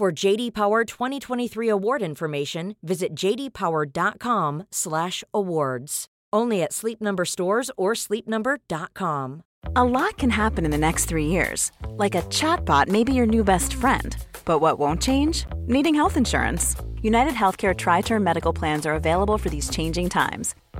For JD Power 2023 award information, visit jdpower.com/awards. Only at Sleep Number stores or sleepnumber.com. A lot can happen in the next three years. Like a chatbot may be your new best friend. But what won't change? Needing health insurance. United Healthcare Tri Term Medical Plans are available for these changing times.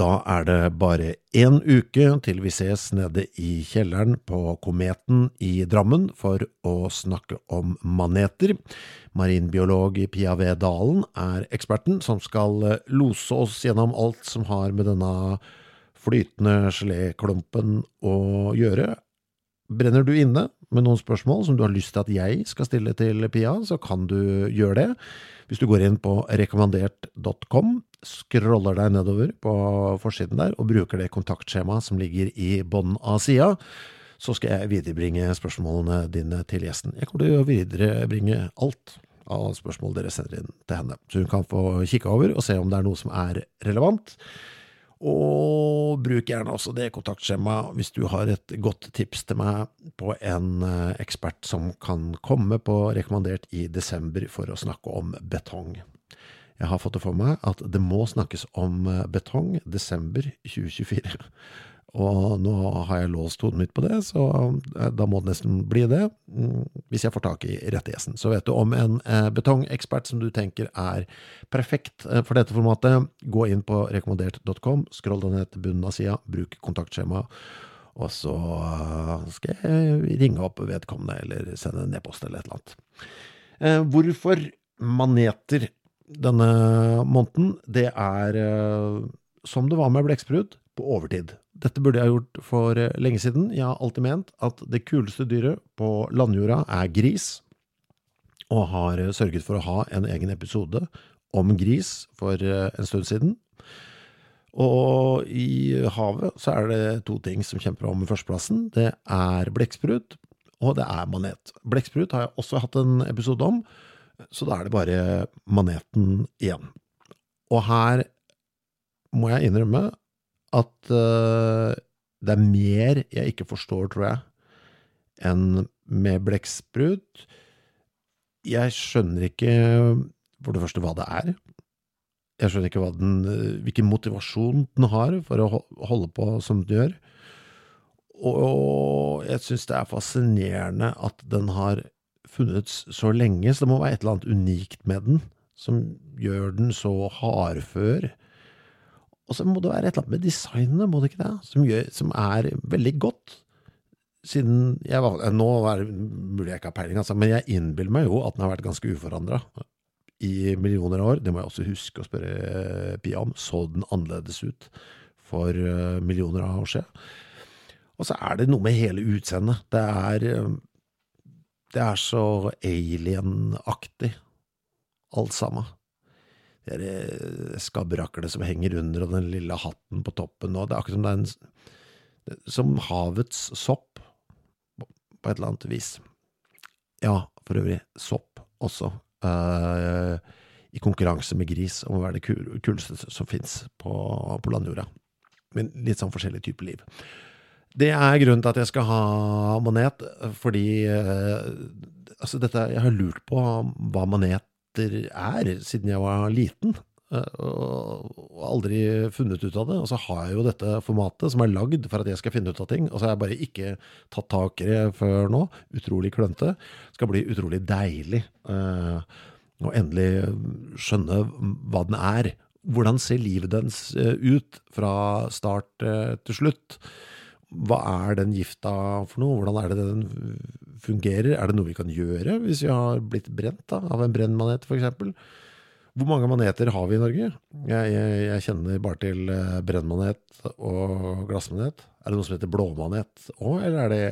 Da er det bare én uke til vi ses nede i kjelleren på Kometen i Drammen for å snakke om maneter. Marinbiolog Pia V. Dalen er eksperten som skal lose oss gjennom alt som har med denne flytende geléklumpen å gjøre. Brenner du inne med noen spørsmål som du har lyst til at jeg skal stille til Pia, så kan du gjøre det. Hvis du går inn på rekommandert.com, scroller deg nedover på forsiden der og bruker det kontaktskjemaet som ligger i bunnen av sida, så skal jeg viderebringe spørsmålene dine til gjesten. Jeg kommer til å viderebringe alt av spørsmål dere sender inn til henne, så hun kan få kikke over og se om det er noe som er relevant. Og bruk gjerne også det kontaktskjemaet hvis du har et godt tips til meg på en eh, ekspert som kan komme på rekommandert i desember for å snakke om betong. Jeg har fått det for meg at det må snakkes om eh, betong desember 2024. Og nå har jeg låst hodet mitt på det, så eh, da må det nesten bli det, mm, hvis jeg får tak i rette gjesten. Så vet du om en eh, betongekspert som du tenker er perfekt eh, for dette formatet, gå inn på rekommandert.com, skroll deg ned til bunnen av sida, bruk kontaktskjema, og så skal jeg ringe opp vedkommende eller sende en e-post eller et eller annet. Hvorfor maneter denne måneden? Det er som det var med blekksprut, på overtid. Dette burde jeg gjort for eh, lenge siden. Jeg har alltid ment at det kuleste dyret på landjorda er gris, og har eh, sørget for å ha en egen episode om gris for eh, en stund siden. Og i havet så er det to ting som kjemper om førsteplassen. Det er blekksprut, og det er manet. Blekksprut har jeg også hatt en episode om, så da er det bare maneten igjen. Og her må jeg innrømme at uh, det er mer jeg ikke forstår, tror jeg, enn med blekksprut. Jeg skjønner ikke for det første hva det er. Jeg skjønner ikke den, hvilken motivasjon den har for å holde på som den gjør. Og jeg syns det er fascinerende at den har funnes så lenge, så det må være et eller annet unikt med den som gjør den så hardfør og så må det være et eller annet med designet, må det ikke det, som, gjør, som er veldig godt. Siden jeg var, Nå er det mulig jeg ikke har peiling, altså, men jeg innbiller meg jo at den har vært ganske uforandra i millioner av år. Det må jeg også huske å spørre Pia om. Så den annerledes ut for eh, millioner av år siden? Og så er det noe med hele utseendet. Det er eh, Det er så alien-aktig, alt sammen de skabraklet som henger under, og den lille hatten på toppen. Og det er akkurat som det er en Som havets sopp, på et eller annet vis. Ja, for øvrig, sopp også. Uh, I konkurranse med gris om å være det kuleste som fins på, på landjorda. Men litt sånn forskjellig type liv. Det er grunnen til at jeg skal ha manet, fordi uh, altså dette, jeg har lurt på hva manet er, siden jeg var liten. Eh, og aldri funnet ut av det. Og så har jeg jo dette formatet som er lagd for at jeg skal finne ut av ting. Og så har jeg bare ikke tatt tak i det før nå. Utrolig klønete. Skal bli utrolig deilig å uh, endelig skjønne hva den er, hvordan ser livet dens eh, ut fra start eh, til slutt? Hva er den gifta for noe? Hvordan er det den fungerer? Er det noe vi kan gjøre hvis vi har blitt brent da, av en brennmanet f.eks.? Hvor mange maneter har vi i Norge? Jeg, jeg, jeg kjenner bare til eh, brennmanet og glassmanet. Er det noe som heter blåmanet òg, eller er det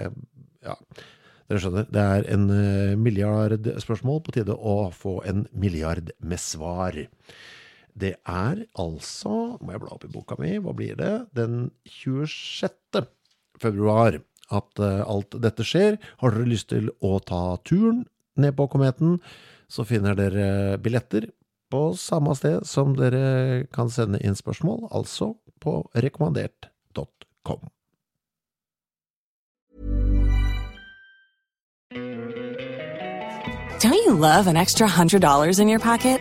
Ja, dere skjønner. Det er en milliardspørsmål. På tide å få en milliard med svar. Det er altså, må jeg bla opp i boka mi, hva blir det, den 26. februar at uh, alt dette skjer. Har dere lyst til å ta turen ned på Kometen, så finner dere billetter på samme sted som dere kan sende inn spørsmål, altså på rekommandert.com. Don't you love an extra $100 in your pocket?